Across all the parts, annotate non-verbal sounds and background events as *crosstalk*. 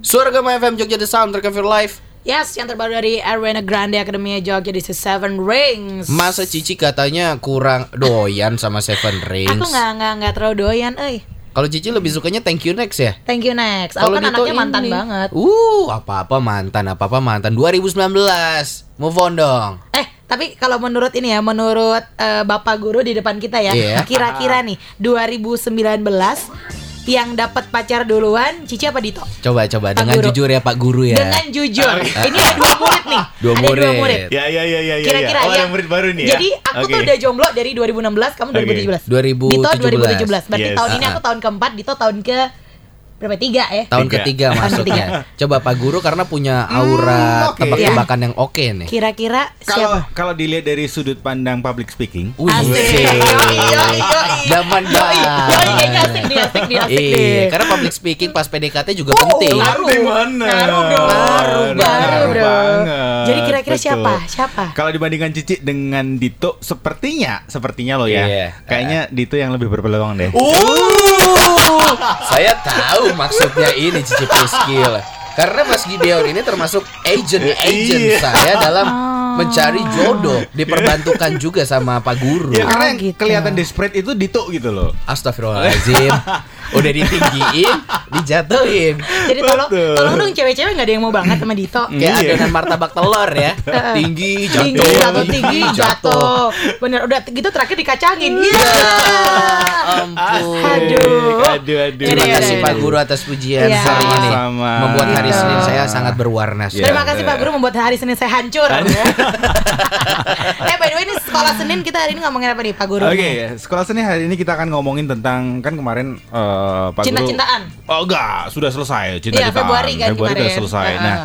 Suara Gama FM Jogja The Soundtrack of Your Life Yes, yang terbaru dari Arena Grande Academy Jogja is Seven Rings. Masa Cici katanya kurang doyan sama Seven Rings Aku nggak nggak nggak terlalu doyan, eh. Kalau Cici lebih sukanya Thank You Next ya? Thank you next. Aku Kalau kan anaknya mantan ini. banget. Uh, apa-apa mantan, apa-apa mantan 2019 Move on dong Eh, tapi kalau menurut ini ya, menurut eh, Bapak Guru di depan kita ya, Iya. kira-kira nih 2019 yang dapat pacar duluan Cici apa Dito? Coba-coba Pak dengan Guru. jujur ya Pak Guru ya Dengan jujur. Ini ada dua murid nih. *laughs* Dua ada murid. dua murid. Ya ya ya ya ya. Kira-kira ya. Oh, ya. ada murid baru nih ya. Jadi aku Oke. tuh udah jomblo dari 2016, kamu 2017. 2017. Dito 2017. Berarti Yes. tahun ini Ah, aku ah. tahun keempat, Dito tahun ke berapa tiga ya? Tahun Tiga. ketiga masuknya Coba Pak Guru karena punya Hmm, aura oke. tebak-tebakan yang oke nih Kira-kira Kalau siapa? kalau dilihat dari sudut pandang public speaking. Zaman Iya, karena public speaking pas PDKT juga Oh, penting. ngaruh. Di mana? Ngaruh. Baru, baru, banget. Jadi kira-kira Betul. siapa? Siapa? Kalau dibandingkan Cici dengan Dito, sepertinya, sepertinya lo ya, Iya. kayaknya Dito yang lebih berpeluang deh. Uh, saya tahu maksudnya ini Cici Priskil. Karena Mas Gideon ini termasuk agent-agent Iya. saya dalam mencari jodoh, *laughs* diperbantukan juga sama Pak Guru. Ya karena Oh, yang gitu. kelihatan desperate itu Dito gitu loh. Astagfirullahaladzim *laughs* Udah ditinggiin Dijatuhin Jadi tolong Betul. tolong dong cewek-cewek nggak ada yang mau banget sama Dito. Kayak Iya. adonan martabak telur ya *laughs* Tinggi jatuh tinggi jatuh tinggi jatuh bener udah gitu terakhir dikacangin iya Ampun Aduh. aduh, aduh. Terima Iya, kasih iya, Pak iya. Guru atas pujian Iya. hari ini. Membuat hari. Senin saya sangat berwarna. Terima kasih Pak Guru membuat hari Senin saya hancur. *laughs* eh by the way ini sekolah Senin kita hari ini ngomongin apa nih Pak Guru? Oke, sekolah seni hari ini kita akan ngomongin tentang kan kemarin eh, Pak Guru Cinta-cintaan. Oh enggak, sudah selesai cinta Iya, Februari kan Februari kemarin. sudah selesai. Heeh. Nah,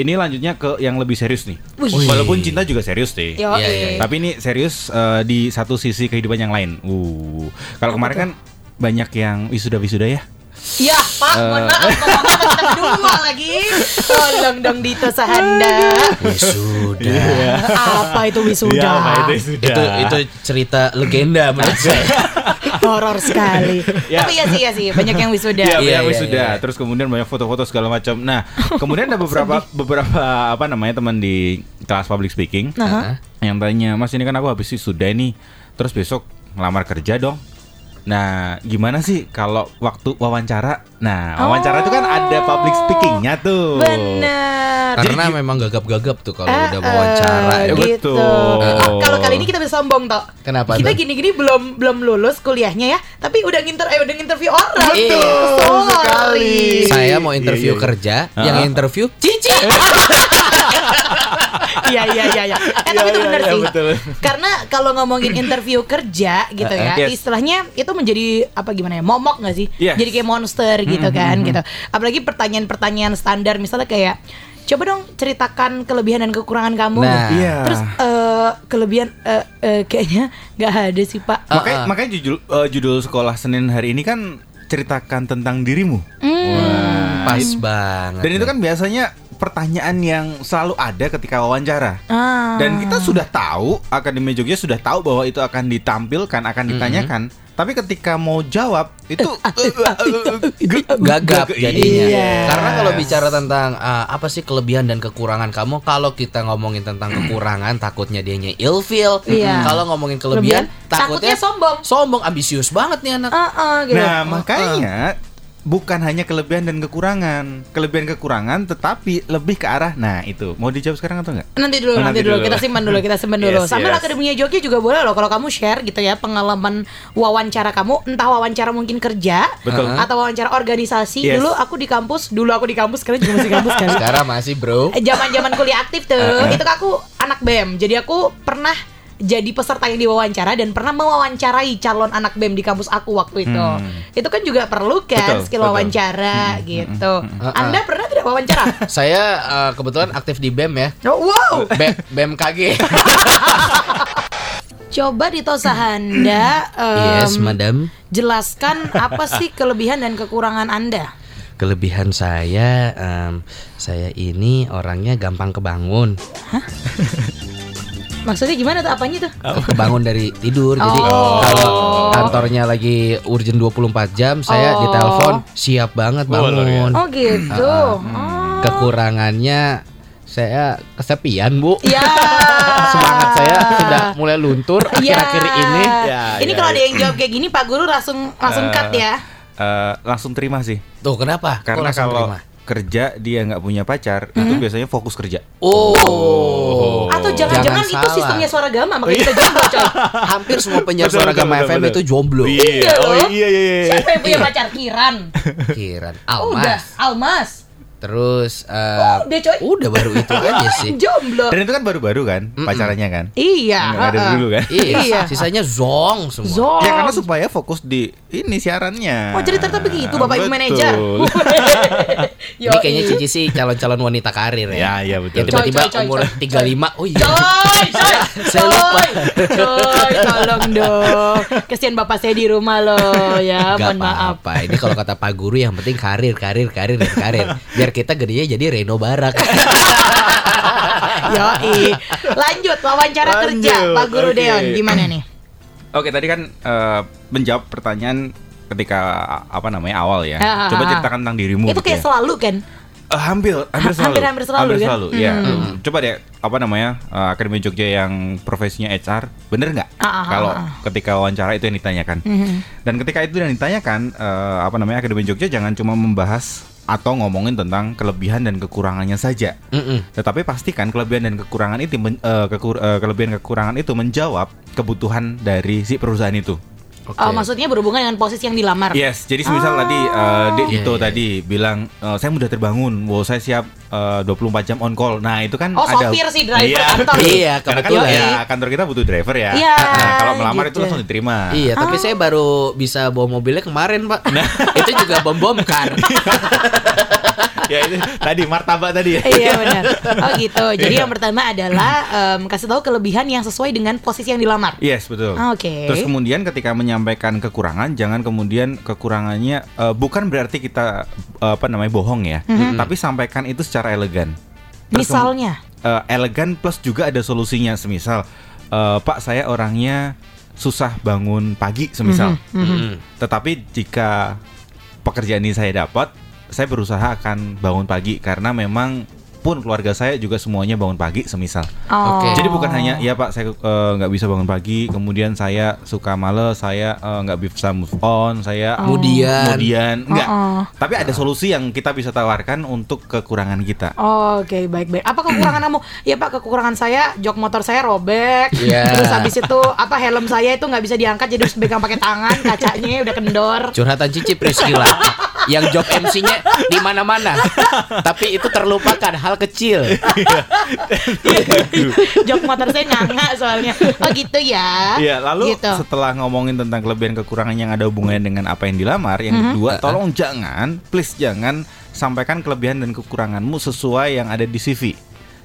ini lanjutnya ke yang lebih serius nih. Wih. Walaupun cinta juga serius deh. Yo, Iya, iya, Tapi ini serius eh, di satu sisi kehidupan yang lain. Uh, kalau kemarin kan banyak yang wisuda-wisuda ya. Ya Pak, mohon maaf kita berdua lagi. Tolong dong Dito Sahanda. Wisuda Apa itu wisuda? Iya, apa itu wisuda? itu itu cerita legenda menurut *laughs* saya. Horor sekali. Ya. Tapi ya sih ya sih banyak yang wisuda. Iya, Iya, banyak iya, wisuda. iya. Terus kemudian banyak foto-foto segala macam. Nah, kemudian ada beberapa beberapa apa namanya teman di kelas public speaking Nah, yang tanya, "Mas, ini kan aku habis wisuda nih. Terus besok ngelamar kerja dong." Nah, gimana sih kalau waktu wawancara? Nah, wawancara itu kan ada public speakingnya tuh. Bener. Karena memang gagap-gagap tuh kalau Eh, udah wawancara eh, ya. gitu. Betul. Oh, Kalau kali ini kita bisa sombong toh. Kenapa Kita tuh? gini-gini belum belum lulus kuliahnya ya, tapi udah nginter eh udah interview orang. Betul Sorry. sekali. Saya mau interview Iya, iya. kerja, Ah. yang interview *laughs* Cici. Iya iya iya iya. *laughs* Eh tapi Iya, itu iya, benar iya, sih. betul. Karena kalau ngomongin interview kerja gitu ya, Yes. istilahnya itu menjadi apa gimana ya? Momok nggak sih? Yes. Jadi kayak monster gitu kan gitu. Apalagi pertanyaan-pertanyaan standar misalnya kayak Coba dong ceritakan kelebihan dan kekurangan kamu. Nah. gitu. Iya. Terus eh, kelebihan eh, eh, kayaknya nggak ada sih pak. Makanya, Ah, ah. makanya judul eh, judul sekolah Senin hari ini kan ceritakan tentang dirimu. Hmm. Pas banget. Dan itu kan biasanya pertanyaan yang selalu ada ketika wawancara. Ah. Dan kita sudah tahu, Akademi Jogja sudah tahu bahwa itu akan ditampilkan, akan ditanyakan. Tapi ketika mau jawab itu gagap jadinya. Iya. Karena kalau bicara tentang uh, apa sih kelebihan dan kekurangan kamu, kalau kita ngomongin tentang kekurangan takutnya dianya ilfeel. Iya. Kalau ngomongin kelebihan, Kelebihan, takutnya, takutnya sombong. Sombong, ambisius banget nih anak. Ah, ah, gitu. Nah, makanya bukan hanya kelebihan dan kekurangan. Kelebihan kekurangan tetapi lebih ke arah nah itu. Mau dijawab sekarang atau enggak? Nanti dulu, Oh, nanti, nanti dulu. dulu. kita simpan dulu, kita simpan *laughs* dulu. Yes, Sambil yes. akademinya Jogja juga boleh loh kalau kamu share gitu ya pengalaman wawancara kamu, entah wawancara mungkin kerja Betul. atau wawancara organisasi. Yes. Dulu aku di kampus, dulu aku di kampus, sekarang juga masih kampus kan. Sekarang masih bro. Eh, Zaman-zaman kuliah aktif tuh, itu aku anak BEM. Jadi aku pernah jadi peserta yang diwawancara dan pernah mewawancarai calon anak BEM di kampus aku waktu itu. Hmm. Itu kan juga perlu kan Betul, skill betul. wawancara gitu. Anda pernah tidak wawancara? *laughs* Saya uh, kebetulan aktif di BEM ya. Oh, wow. Be- BMKG. *laughs* Coba Dito Sahanda *clears throat* em, yes, madam. jelaskan apa sih kelebihan dan kekurangan Anda? Kelebihan saya, em, saya ini orangnya gampang kebangun. *laughs* Maksudnya gimana tuh apanya tuh? Kebangun dari tidur. Jadi Oh. kalau kantornya lagi urgent 24 jam, saya Oh. ditelepon siap banget Oh, bangun. Oh gitu. Ah, Oh. Kekurangannya saya kesepian, Bu. Ya. *laughs* Semangat saya sudah mulai luntur Ya. akhir-akhir ini. Ya, Ini ya, kalau ya. ada yang jawab kayak gini, Pak Guru langsung langsung Eh, cut ya. Eh, langsung terima sih. Tuh, kenapa? Karena kalau terima? kerja dia nggak punya pacar, itu biasanya fokus kerja. Oh. Atau jangan-jangan itu salah. sistemnya suara gama makanya kita jomblo coy. *laughs* Hampir semua penyiar Betul, suara betul, Gama betul, FM betul. itu jomblo. Iya Oh loh. iya iya iya. Siapa yang punya pacar Kiran? Kiran, Udah, Almas. Terus eh, Udah coy. udah baru itu *laughs* aja sih. Jomblo. Dan itu kan baru-baru kan pacarannya kan? Iya. Nggak ada dulu kan? Iya, Iya. sisanya zong semua. Zong. Ya karena supaya fokus di ini siarannya. Oh jadi ternyata begitu Bapak Ibu manajer. *laughs* Ini kayaknya Cici sih calon-calon wanita karir ya. Ya, ya, betul. Yang tiba-tiba umur coy. 35. Oh iya. Coy, coy, *laughs* Saya lupa. coy, coy, tolong dong. Kesian bapak saya di rumah loh ya, Gak mohon maaf. apa-apa. Ini kalau kata Pak Guru yang penting karir, karir, karir, dan karir. Biar kita gedenya jadi Reno Barak. *laughs* Yoi. Lanjut wawancara Lanjut, kerja Pak Guru oke. Deon gimana nih? Oke tadi kan eh, menjawab pertanyaan ketika apa namanya awal ya. Ah, ah, Coba ah. ceritakan tentang dirimu. Itu gitu kayak ya. selalu kan? Eh, hampir, hampir Ha- selalu. hampir-hampir selalu, kan? selalu, ya. Hmm. Coba deh, apa namanya eh, Akademi Jogja yang profesinya HR, bener nggak? Kalau ah, ah. ketika wawancara itu yang ditanyakan. Mhm. Dan ketika itu yang ditanyakan, eh, apa namanya Akademi Jogja jangan cuma membahas atau ngomongin tentang kelebihan dan kekurangannya saja. Mm-mm. Tetapi pastikan kelebihan dan kekurangan itu men- eh, kekur- eh, kelebihan kekurangan itu menjawab kebutuhan dari si perusahaan itu. Oke. Oh, maksudnya berhubungan dengan posisi yang dilamar. Yes, jadi semisal tadi uh, Dek Iya, Dito iya, tadi bilang uh, saya mudah terbangun, wow saya siap uh, 24 jam on call. Nah, itu kan Oh, ada sopir sih, driver Iya. kantor. Iya, Karena kan kebetulan. ya, kantor kita butuh driver ya. Iya, Nah, kalau melamar itu gitu. langsung diterima. Iya, tapi saya baru bisa bawa mobilnya kemarin, Pak. itu juga bom bom kan. *laughs* ya itu tadi martabak tadi ya. *laughs* Iya benar. *laughs* Oh gitu. Jadi yang pertama adalah em, kasih tahu kelebihan yang sesuai dengan posisi yang dilamar. Yes, betul. Oke. Terus kemudian ketika menyampaikan kekurangan, jangan kemudian kekurangannya eh, bukan berarti kita eh, apa namanya bohong ya, tapi sampaikan itu secara elegan. Terus Misalnya. eh, elegan plus juga ada solusinya semisal eh, Pak saya orangnya susah bangun pagi semisal Mm-mm. tetapi jika pekerjaan ini saya dapat saya berusaha akan bangun pagi karena memang pun keluarga saya juga semuanya bangun pagi semisal Oh. Oke. jadi bukan hanya ya pak saya eh, nggak bisa bangun pagi kemudian saya suka males saya eh, nggak bisa move on saya Kemudian kemudian enggak Oh, oh. tapi ada solusi yang kita bisa tawarkan untuk kekurangan kita Oh, Oke baik baik. Apa kekurangan kamu? Ya pak kekurangan saya jok motor saya robek. Iya. Terus habis itu apa helm saya itu nggak bisa diangkat jadi harus pegang pakai tangan kacanya udah kendor. curhatan Cici Priscila yang job MC-nya di mana-mana. Tapi itu terlupakan hal kecil. jok motor saya nganga soalnya. Oh gitu ya. Iya, lalu Gitu. setelah ngomongin tentang kelebihan kekurangan yang ada hubungannya dengan apa yang dilamar, yang Mhm. kedua, tolong jangan, please jangan sampaikan kelebihan dan kekuranganmu sesuai yang ada di CV.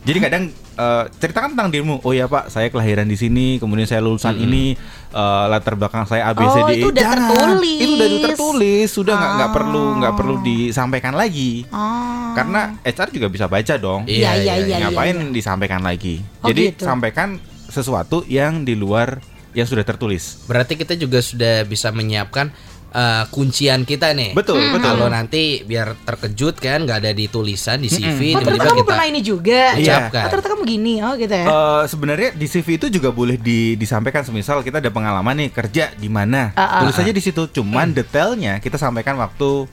Jadi kadang eh, ceritakan tentang dirimu. Oh ya Pak, saya kelahiran di sini, kemudian saya lulusan ini, eh, latar belakang saya A B C Oh, D E. itu udah Jangan. tertulis. Itu udah tertulis, sudah nggak nggak Oh. perlu nggak perlu disampaikan lagi. Oh. Karena HR juga bisa baca dong. Iya, iya, iya. Ngapain disampaikan lagi? Oh, Jadi gitu. sampaikan sesuatu yang di luar yang sudah tertulis. Berarti kita juga sudah bisa menyiapkan eh, kuncian kita nih. Betul, Hmm. betul. Kalau nanti biar terkejut kan nggak ada di tulisan di CV Oh, ternyata tiba-tiba kamu kita pernah ini juga. Iya. ucapkan. Oh, ternyata kamu gini. Oh gitu ya. Eh, sebenarnya di CV itu juga boleh di- disampaikan semisal kita ada pengalaman nih kerja di mana Ah, ah. tulis aja di situ cuman detailnya kita sampaikan waktu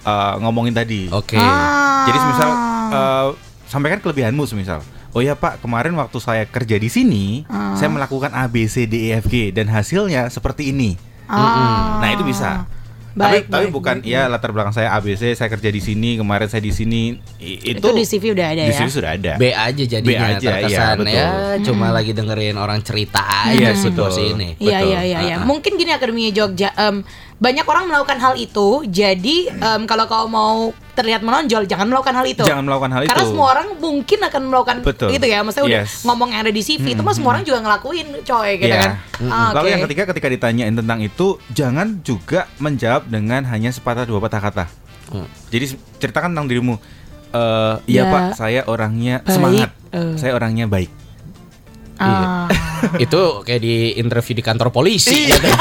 eh, ngomongin tadi Oke. Ah. jadi semisal eh, sampaikan kelebihanmu semisal oh ya pak kemarin waktu saya kerja di sini Ah. saya melakukan A B C D E F G dan hasilnya seperti ini Ah. nah itu bisa Baik, tapi tapi baik, bukan baik, ya latar belakang saya ABC saya kerja di sini kemarin saya di sini itu, Itu di CV udah ada di ya. CV sudah ada B aja jadinya B aja, iya, terkesan betul. ya cuma lagi dengerin orang cerita Iya, aja situasi betul. ini. Iya Betul. iya iya iya. Ah, ah. Mungkin gini Akademi Jogja em, banyak orang melakukan hal itu. Jadi em, kalau kau mau terlihat menonjol jangan melakukan hal itu. jangan melakukan hal Karena itu semua orang mungkin akan melakukan Betul. gitu ya. Maksudnya udah Yes. ngomong yang ada di CV itu mah semua orang juga ngelakuin coy gitu Iya. kan. Ah, Lalu oke. yang ketiga ketika ditanyain tentang itu jangan juga menjawab dengan hanya sepatah dua patah kata. Hmm. Jadi ceritakan tentang dirimu. Eh, iya Ya. Pak, saya orangnya Baik. semangat. Eh. Saya orangnya baik. Ah. Itu kayak di interview di kantor polisi. gitu. *laughs*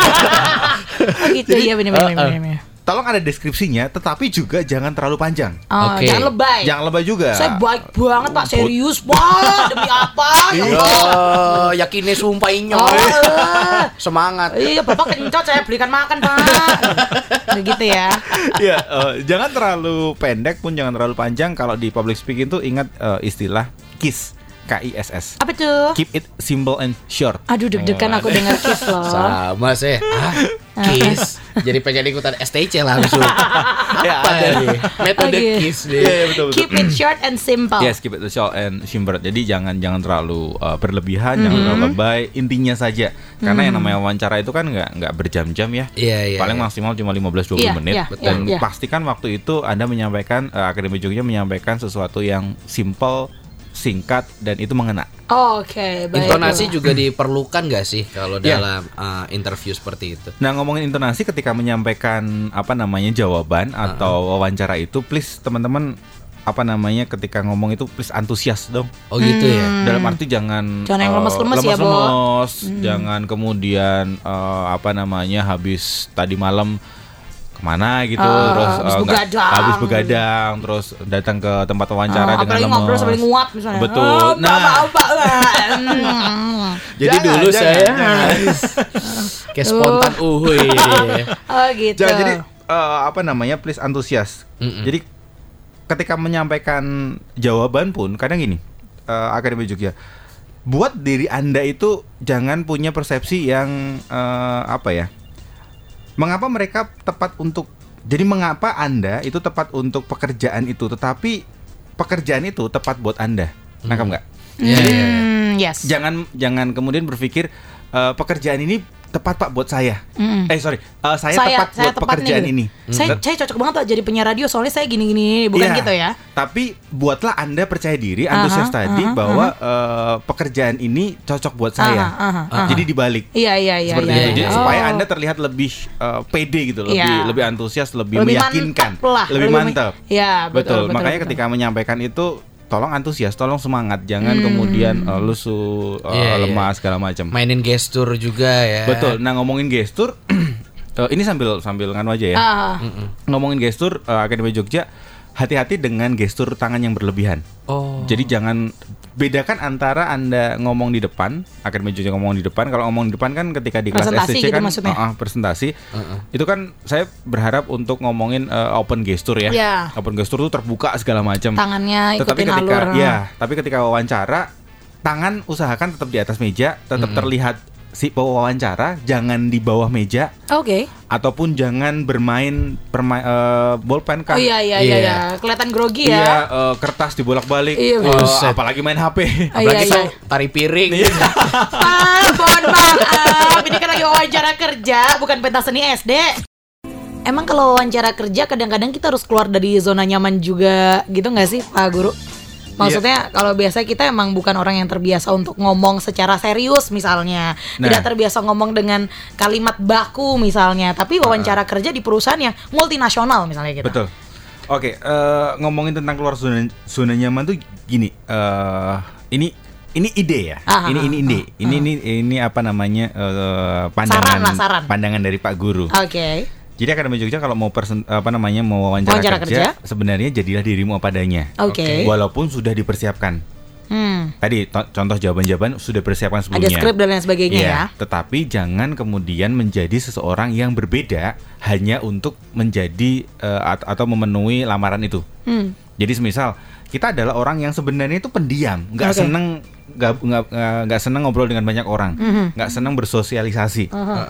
*laughs* Oh gitu ya benar benar Uh, uh. benar. Tolong ada deskripsinya, tetapi juga jangan terlalu panjang. Oh, Oke. jangan lebay. Jangan lebay juga. Saya baik banget Pak, serius Pak. *laughs* Demi apa? Ya Iya. Allah. Yakinnya sumpah inyo. Oh, eh. *laughs* Semangat. Iya, Bapak kencot saya belikan makan, Pak. Begitu ya. Iya, eh, jangan terlalu pendek pun jangan terlalu panjang. Kalau di public speaking tuh ingat eh, istilah KISS, K I S S. Apa tuh? Keep it simple and short. Aduh deg-degan aku dengar kiss loh. Sama sih. Ah, kiss. Jadi pengen ikutan STC langsung. *laughs* Ya, Apa tadi? Metode Oh, gitu. kiss nih. Iya, betul betul. Keep it short and simple. Yes, keep it short and simple. Jadi jangan jangan terlalu uh, berlebihan, jangan terlalu lebay. Intinya saja. Karena yang namanya wawancara itu kan nggak nggak berjam-jam ya. Iya, iya. Paling iya. maksimal cuma 15-20 Iya, menit. iya, Dan iya, iya. pastikan waktu itu Anda menyampaikan uh, Akademi Jogja menyampaikan sesuatu yang simple, singkat dan itu mengena. Oke, baik. Intonasi juga diperlukan gak sih kalau Iya. dalam uh, interview seperti itu? Nah ngomongin intonasi ketika menyampaikan apa namanya jawaban atau wawancara itu, please teman-teman apa namanya ketika ngomong itu please antusias dong. Oh gitu ya. Dalam arti jangan Jangan yang eh, lemes-lemes ya, Bo. lemes-lemes, jangan kemudian eh, apa namanya habis tadi malam ke mana gitu Ah, terus habis nggak- begadang. habis begadang terus datang ke tempat wawancara Ah, dengan apalagi ngobrol sambil nguap misalnya. Betul. Oh, Nah. Bapak, bapak, *laughs* hmm. Jadi Jangan, dulu jangan, saya *laughs* kayak spontan uhuy. *laughs* Oh gitu. Jangan, jadi eh, apa namanya please antusias. Mm-mm. Jadi ketika menyampaikan jawaban pun kadang gini eh, Akademi Jogja buat diri anda itu jangan punya persepsi yang eh, apa ya mengapa mereka tepat untuk jadi mengapa anda itu tepat untuk pekerjaan itu tetapi pekerjaan itu tepat buat anda nangkap nggak Iya, iya, iya. Hmm, yes. jangan jangan kemudian berpikir eh, pekerjaan ini tepat pak buat saya Mm-mm. eh sorry eh, saya, Saya- tepat saya buat tepat pekerjaan nih. ini Saya, Dan- saya cocok banget Pak jadi penyiar radio soalnya saya gini-gini bukan Iya, gitu ya. Tapi buatlah Anda percaya diri, antusias Aha, tadi aha, bahwa eh, pekerjaan ini cocok buat saya. Aha, aha, aha. Jadi dibalik. Iya iya iya. seperti iya, itu. iya. Jadi supaya Oh. Anda terlihat lebih eh, pede gitu, lebih Iya. lebih antusias, lebih, Lebih meyakinkan, mantap lah, lebih lebih mantap. Iya, betul, betul. betul, Makanya betul. ketika menyampaikan itu tolong antusias, tolong semangat, jangan Hmm. kemudian eh, lusuh, eh, Iya, iya. lemah segala macam. Mainin gestur juga ya. Betul. Nah, ngomongin gestur *clears throat* eh, ini sambil sambil nganu aja ya. Ah, Ngomongin gestur eh, Akademi Jogja hati-hati dengan gestur tangan yang berlebihan. Oh. Jadi jangan bedakan antara Anda ngomong di depan, Akademi Jogja ngomong di depan. Kalau ngomong di depan kan ketika di kelas STC gitu kan maksudnya? uh-uh, presentasi. Itu kan saya berharap untuk ngomongin uh, open gestur ya. Iya. Open gestur itu terbuka segala macam. tangannya Tetapi ikutin ketika alur. ya, tapi ketika wawancara tangan usahakan tetap di atas meja, tetap terlihat si pewawancara, jangan di bawah meja Oke. ataupun jangan bermain perma- eh, bolpen kan. Oh iya iya iya Iya. iya. Kelihatan grogi Iya, ya. eh, kertas dibolak-balik. Iya, buset. apalagi main HP. Oh, Apalagi iya, iya. tari piring. ah, mohon maaf. Ini kan lagi wawancara kerja, bukan pentas seni SD. Emang kalau wawancara kerja kadang-kadang kita harus keluar dari zona nyaman juga gitu nggak sih Pak Guru? Maksudnya kalau biasa kita emang bukan orang yang terbiasa untuk ngomong secara serius misalnya Nah. Tidak terbiasa ngomong dengan kalimat baku misalnya Tapi wawancara kerja di perusahaan yang multinasional misalnya gitu Betul. Oke, eh, ngomongin tentang keluar zona, zona nyaman tuh gini. eh ini ini ide ya. Ah, ini ah, ini ide. Ini ini ini apa namanya eh, pandangan Saran lah, saran. pandangan dari Pak Guru. Oke Jadi Akademi Jogja kalau mau persen, apa namanya mau wawancara, Wawancara kerja, kerja. sebenarnya jadilah dirimu apa adanya. Oke. Walaupun sudah dipersiapkan. hmm. Tadi to- contoh jawaban-jawaban sudah dipersiapkan Ada sebelumnya. skrip dan lain sebagainya Iya, ya Tetapi jangan kemudian menjadi seseorang yang berbeda hanya untuk menjadi at- atau memenuhi lamaran itu. hmm. Jadi semisal kita adalah orang yang sebenarnya itu pendiam, nggak Oke. seneng nggak nggak seneng ngobrol dengan banyak orang, Mhm. nggak seneng bersosialisasi.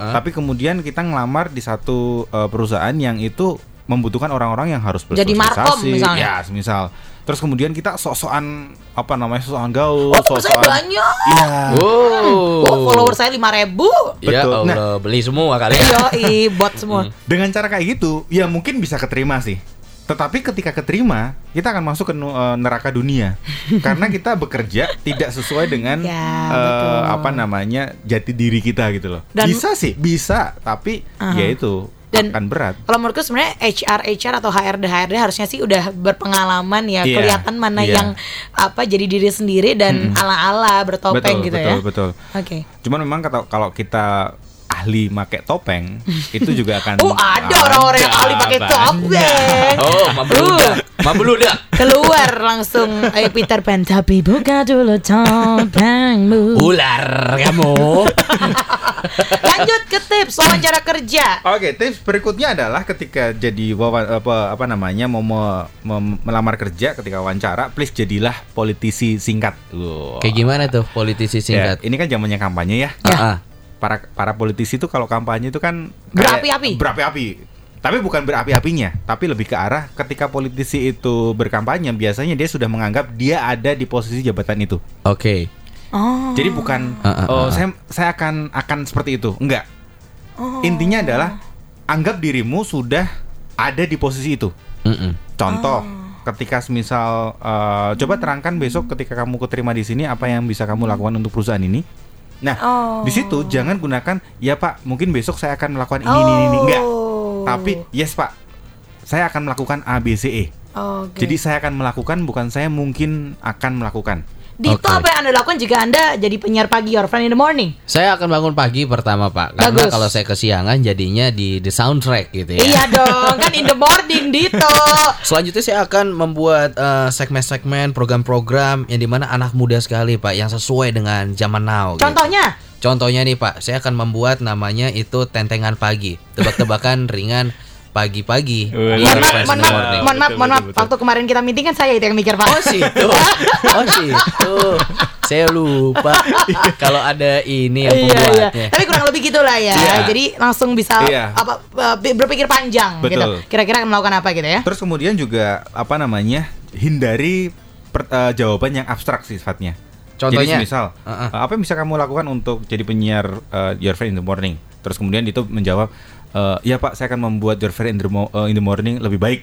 Tapi kemudian kita ngelamar di satu eh, perusahaan yang itu membutuhkan orang-orang yang harus Jadi bersosialisasi. markom misalnya. Ya, semisal. Terus kemudian kita sok-sokan apa namanya sok-sokan gaul, Oh temen saya sok-sokan banyak Iya. Oh. Oh, follower saya 5000 ribu Ya Betul. Nah. Allah, beli semua kali ya. Yoi, bot semua *laughs* Dengan cara kayak gitu, ya mungkin bisa keterima sih. Tetapi ketika keterima, kita akan masuk ke eh, neraka dunia *laughs* karena kita bekerja tidak sesuai dengan Ya, betul. apa namanya jati diri kita gitu loh. Dan- bisa sih, bisa, tapi Aha. ya itu Dan akan berat. Kalau menurutku sebenarnya HR HR atau HRD HRD harusnya sih udah berpengalaman ya, Iya, kelihatan mana iya. yang apa jadi diri sendiri dan ala-ala bertopeng betul, gitu betul, ya. betul. Oke. Cuman memang kalau kita ahli make topeng itu juga akan *laughs* Oh, ada orang-orang yang ahli pakai banyak. topeng. Oh, mabeludak. Mabeludak. Keluar langsung ayo Peter Pan tapi buka dulu topengmu. Ular kamu. *laughs* Lanjut ke tips wawancara kerja. Oke, tips berikutnya adalah ketika jadi wawa, apa apa namanya mau me- mem- melamar kerja ketika wawancara, please jadilah politisi singkat. Wow. Kayak gimana tuh politisi Ya, singkat? ini kan zamannya kampanye ya. Ya. Ah, ah. Para para politisi itu kalau kampanye itu kan Berapi-api. Berapi-api. Tapi bukan berapi-apinya, tapi lebih ke arah ketika politisi itu berkampanye biasanya dia sudah menganggap dia ada di posisi jabatan itu. Oke. Oh. Jadi bukan Ah, ah, oh ah, saya saya akan akan seperti itu. Enggak. Oh. Intinya adalah anggap dirimu sudah ada di posisi itu. Mm-mm. Contoh, Oh. ketika misal eh, coba terangkan besok ketika kamu keterima di sini apa yang bisa kamu lakukan untuk perusahaan ini. Nah, Oh. di situ jangan gunakan ya Pak, mungkin besok saya akan melakukan ini ini ini enggak. Oh. Tapi yes Pak, saya akan melakukan A B C E. Oke. Jadi saya akan melakukan bukan saya mungkin akan melakukan. Dito Oke. apa yang Anda lakukan jika Anda jadi penyiar pagi Your Friend in the Morning? Saya akan bangun pagi pertama Pak, karena Bagus. kalau saya kesiangan jadinya di the soundtrack gitu ya. Iya *laughs* dong, kan in the morning Dito. Selanjutnya saya akan membuat eh, segmen-segmen, program-program yang di mana anak muda sekali Pak, yang sesuai dengan zaman now. gitu. Contohnya? Contohnya nih Pak, saya akan membuat namanya itu tentengan pagi, tebak-tebakan *laughs* ringan pagi-pagi. Mohon maaf, mohon maaf, mohon maaf, mohon maaf. Waktu kemarin kita meeting kan saya itu yang mikir Pak. Oh situ, oh situ. Saya lupa kalau ada ini yang Iya, iya. pembuatnya. Tapi kurang lebih gitulah ya. Iya. Jadi langsung bisa Iya. apa eh, berpikir panjang gitu. Betul. Kira-kira akan melakukan apa gitu ya? Terus kemudian juga apa namanya? hindari per- eh, jawaban yang abstrak sih sifatnya. Contohnya? Jadi misal, Uh-uh. eh, apa yang bisa kamu lakukan untuk jadi penyiar eh, Your Friend in the Morning? Terus kemudian itu menjawab, eh, ya Pak, saya akan membuat Your Friend in the, Mo- eh, in the Morning lebih baik.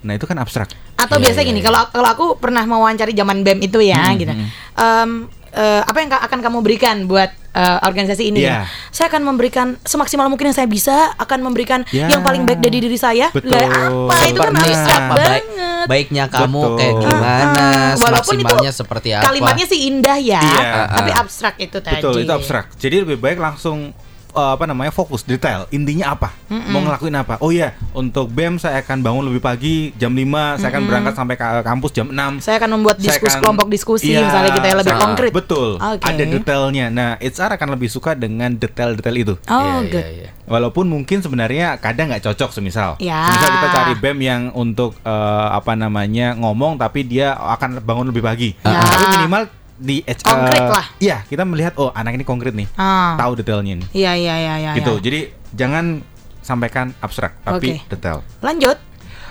Nah itu kan abstrak. Atau Iya, biasa iya, gini, iya. kalau kalau aku pernah mewawancari zaman BEM itu ya Hmm, gitu. hmm. Em, eh, apa yang ka- akan kamu berikan buat eh, organisasi ini? Iya. Saya akan memberikan semaksimal mungkin yang saya bisa, akan memberikan Ya. yang paling baik dari diri saya. Betul. Lah, apa itu kan abstrak apa baik, banget. baiknya kamu Betul. kayak gimana, Ah, walaupun itu maksimalnya seperti apa. Kalimatnya sih indah ya, Iya. tapi Ah. abstrak itu tadi. Betul, itu abstrak. Jadi lebih baik langsung eh, apa namanya fokus detail. Intinya apa? Mau ngelakuin apa? Oh iya, untuk BEM saya akan bangun lebih pagi jam 5, saya akan berangkat sampai ke kampus jam 6. Saya akan membuat diskusi akan- kelompok diskusi Iya, misalnya kita yang lebih sa- konkret. Betul. Oke. Ada detailnya. Nah, HR akan lebih suka dengan detail-detail itu. Oh, Iya, good. iya, iya. Walaupun mungkin sebenarnya kadang nggak cocok semisal. Ya. Semisal kita cari BEM yang untuk eh, apa namanya ngomong tapi dia akan bangun lebih pagi. Ya. Tapi minimal di HR Konkret lah. Iya, kita melihat oh anak ini konkret nih. Ah. Tahu detailnya nih. Iya iya iya iya. gitu. iya. Jadi jangan sampaikan abstrak tapi Oke. detail. Lanjut.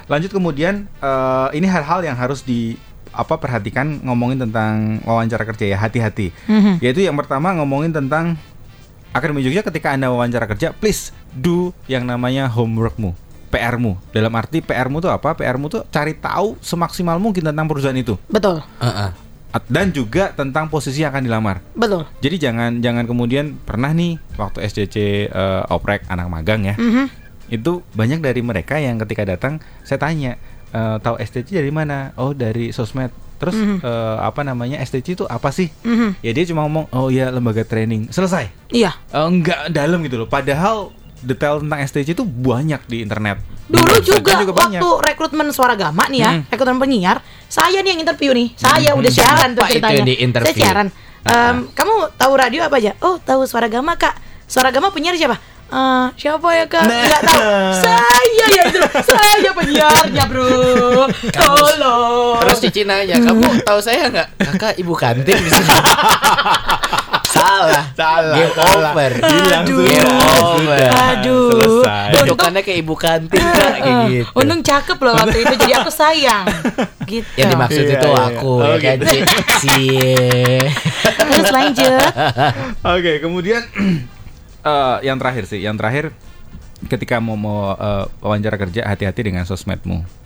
Lanjut kemudian eh, ini hal-hal yang harus di apa perhatikan ngomongin tentang wawancara kerja ya hati-hati. Mhm. Yaitu yang pertama ngomongin tentang Akademi Jogja ketika Anda wawancara kerja please do yang namanya homeworkmu. PR-mu. Dalam arti PR-mu tuh apa? PR-mu tuh cari tahu semaksimal mungkin tentang perusahaan itu Betul. Heeh. Dan juga tentang posisi yang akan dilamar. Betul. Jadi jangan jangan kemudian pernah nih waktu SCC eh, oprek anak magang ya. Mhm. Itu banyak dari mereka yang ketika datang saya tanya "Eh, tahu STC dari mana? Oh dari sosmed. Terus eh, apa namanya STC itu apa sih? Mhm. Ya dia cuma ngomong oh ya lembaga training. Selesai. Iya. Eh, enggak dalam gitu loh. Padahal detail tentang STC itu banyak di internet. Dulu website juga, banyak. waktu rekrutmen suara gama nih ya, Hmm. rekrutmen penyiar, saya nih yang interview nih. Saya udah siaran tuh itu ceritanya. di-interview? Saya siaran. Em, kamu tahu radio apa aja? Oh, tahu suara gama, Kak. Suara gama penyiar siapa? Eh, siapa ya kak? Nah. Nggak tahu. Saya ya itu. Saya penyiarnya bro. Tolong. Terus Cici nanya, kamu tahu saya nggak? Kakak ibu kantin di sini. *laughs* salah. Salah, Game salah. over. Hilang Aduh. Game over. Aduh. Selesai. Bentukannya kayak ibu kantin kak, kayak Eh, gitu. Untung cakep loh waktu itu jadi aku sayang. Gitu. Yang dimaksud Iya, itu iya. aku Oh, ya kan gitu. Ci? Cie. Terus lanjut. Oke, kemudian *clears throat* eh, yang terakhir sih, yang terakhir ketika mau mau eh, wawancara kerja hati-hati dengan sosmedmu.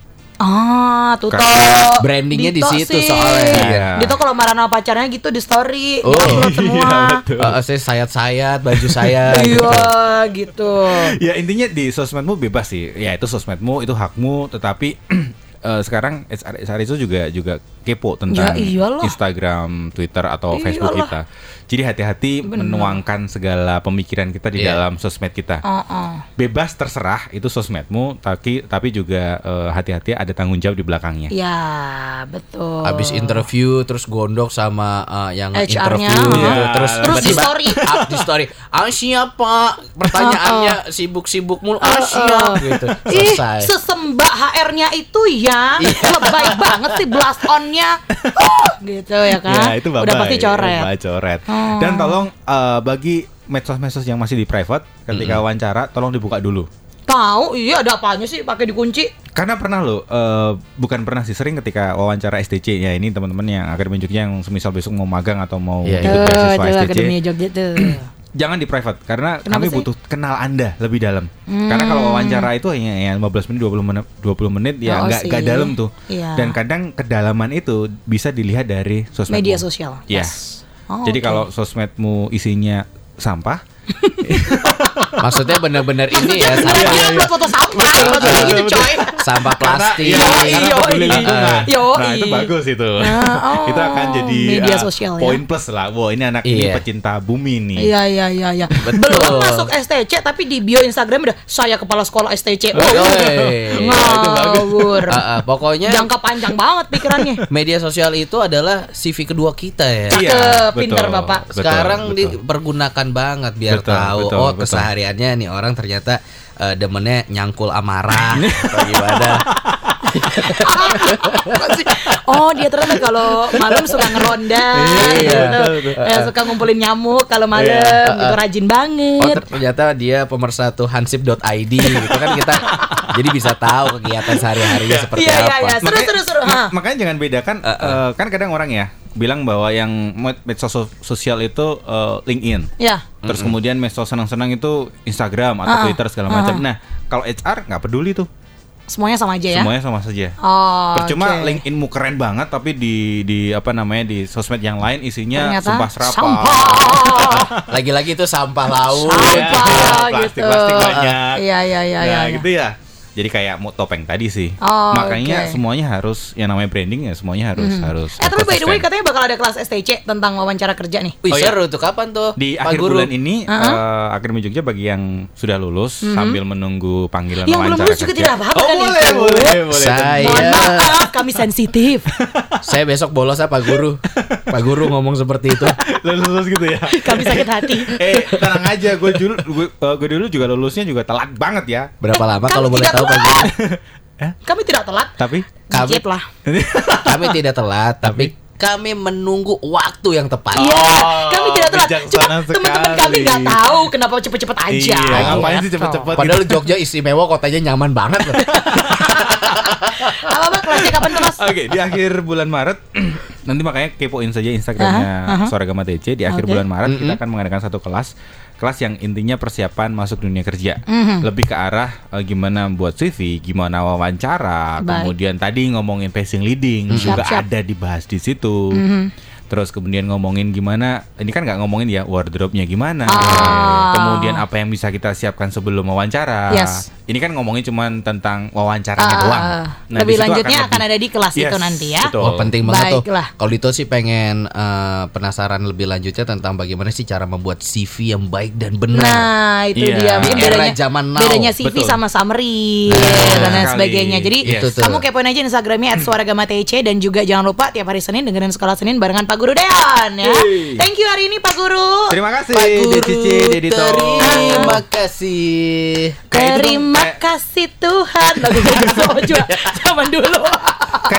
Ah, Tuto. Karena brandingnya di situ sih. soalnya. Iya. Dito kalau marah sama pacarnya gitu di story, Oh, di-upload *laughs* semua. Eh, saya sayat-sayat baju saya. *laughs* gitu. Iya, gitu. Ya intinya di sosmedmu bebas sih. Ya itu sosmedmu, itu hakmu. Tetapi *clears throat* eh, sekarang HR, HR itu juga juga kepo tentang Ya iyalah. Instagram, Twitter atau Facebook Iyalah. kita. Jadi hati-hati menuangkan segala pemikiran kita di Iya. dalam sosmed kita. Heeh. Bebas terserah itu sosmedmu, tapi tapi juga eh, hati-hati ada tanggung jawab di belakangnya. Ya, betul. Habis interview terus gondok sama eh, yang HR-nya. interview. Iya. terus Terus di tiba-tiba story. *laughs* up di story. Ah siapa? Pertanyaannya sibuk-sibuk mulu. Ah siap gitu. Ih, Selesai. sesembah HR-nya itu ya, Iya. lebay banget sih blast on-nya. Uh, *laughs* gitu ya kan? Ya, itu Udah pasti coret. babay coret. Oh. Dan tolong eh, bagi medsos-medsos yang masih di private ketika wawancara tolong dibuka dulu. Tahu, iya ada apanya sih pakai dikunci? Karena pernah loh, eh, bukan pernah sih sering ketika wawancara STC ya ini teman-teman yang akademi Jogja yang semisal besok mau magang atau mau Iya, ikut iya. Beasiswa STC, Akademi Jogja tuh. Jangan di private karena Kenapa kami sih? butuh kenal Anda lebih dalam. Karena kalau wawancara itu hanya ya 15 menit 20 menit 20 menit ya Oh, nggak nggak sih. dalam tuh. Iya. Dan kadang kedalaman itu bisa dilihat dari sosmed. Media sosial. Iya. Oh, Jadi oke. kalau sosmedmu isinya sampah, *laughs* Maksudnya benar-benar ini ya Iya, sampah, iya, upload foto sampah, maksudnya gitu coy. sampah plastik. Iya, lingkungan. Yoi. Nah itu bagus itu. Nah, *laughs* oh, itu akan jadi media ah, sosial ya. poin plus lah. Wah ini anak ini Iya. pecinta bumi nih. Iya iya iya iya. Betul. Belum masuk STC tapi di bio Instagram udah saya kepala sekolah STC. Oh, ngawur. Ah, ah, pokoknya Jangka panjang banget pikirannya. *laughs* media sosial itu adalah CV kedua kita ya. Iya, pinter, Bapak. betul, Sekarang betul. dipergunakan banget biar Betul, tahu betul, oh betul. kesehariannya nih orang ternyata eh, demennya nyangkul amarah *laughs* atau gimana. *laughs* Oh dia ternyata kalau malam suka ngeronda, Iya, gitu. betul, betul. Eh, suka ngumpulin nyamuk kalau malam, Iya. gitu rajin Oh banget. ter- ternyata dia pemersatu hansip.id gitu kan kita jadi bisa tahu kegiatan sehari-harinya seperti Iya iya apa. iya, seru Makanya- seru seru. makanya jangan bedakan eh, kan kadang orang ya bilang bahwa yang med- medsos so- sosial itu eh, LinkedIn. Ya. Terus kemudian medsos senang-senang itu Instagram atau Ah, Twitter segala macam. Nah, kalau HR nggak peduli tuh. Semuanya sama aja ya. Semuanya sama saja. Oh, Percuma oke. LinkedInmu keren banget tapi di di apa namanya di sosmed yang lain isinya Ternyata sumpah serapah. sampah. *laughs* Lagi-lagi itu sampah laut. Sampah plastik, gitu. plastik banyak. Iya iya iya Nah, iya. iya. gitu ya. Jadi kayak mau topeng tadi sih. Oh, Makanya oke. semuanya harus yang namanya branding ya semuanya harus harus. Eh tapi by the way katanya bakal ada kelas STC tentang wawancara kerja nih. Wih Oh, iya. seru tuh kapan tuh? di Pak akhir Guru? bulan ini eh, Akademi Jogja bagi yang sudah lulus sambil menunggu panggilan Yang belum wawancara lulus juga kerja. tidak apa-apa Oh, kan boleh, itu? boleh, boleh. Saya Mohon maaf, kami sensitif. *laughs* saya besok bolos ya Pak Guru. Pak Guru ngomong seperti itu. *laughs* lulus lulus gitu ya. *laughs* kami sakit hati. eh, tenang aja, gue dulu gue, eh, gue dulu juga lulusnya juga telat banget ya. Berapa lama kalau boleh tahu Pak Guru? Kami tidak telat. Tapi Kami- Dikit lah. *laughs* Kami tidak telat, tapi kami menunggu waktu yang tepat. Iya, kami tidak telat. Cuma teman-teman kami nggak tahu kenapa cepet-cepet aja. Iya, ngapain sih Gitu. cepet-cepet? Padahal Jogja istimewa, kotanya nyaman banget loh. *laughs* Apa kelasnya kapan tuh mas? Oke, di akhir bulan Maret *clears throat* nanti makanya kepoin saja Instagramnya Aha, aha. Suara Gama TC di akhir Oke. bulan Maret kita akan mengadakan satu kelas kelas yang intinya persiapan masuk dunia kerja Mhm. lebih ke arah eh, gimana buat CV gimana wawancara Baik. kemudian tadi ngomongin pacing leading juga Siap, siap. ada dibahas di situ Mhm. terus kemudian ngomongin gimana ini kan nggak ngomongin ya wardrobe-nya gimana Ah. kemudian apa yang bisa kita siapkan sebelum wawancara Yes. Ini kan ngomongin cuman tentang wawancaranya Ah, doang Nah, lebih di situ lanjutnya akan, lebih- ada di kelas Yes, itu nanti ya. betul. Wah penting banget Baiklah. tuh. Kalau Dito sih pengen eh, penasaran lebih lanjutnya tentang bagaimana sih cara membuat CV yang baik dan benar. Nah itu Iya. dia mungkin bedanya zaman now. bedanya CV Betul. sama summary Nah, dan lain sebagainya. Jadi Yes. Itu kamu kepoin aja Instagramnya @suaragama.tc dan juga jangan lupa tiap hari Senin dengerin sekolah Senin barengan Pak Guru Deon ya. Hey. Thank you hari ini Pak Guru. Terima kasih, Pak Guru, Cici, terima kasih. Kayak itu dong, Terima kasih Tuhan lagu Bang *laughs* Sojo zaman dulu.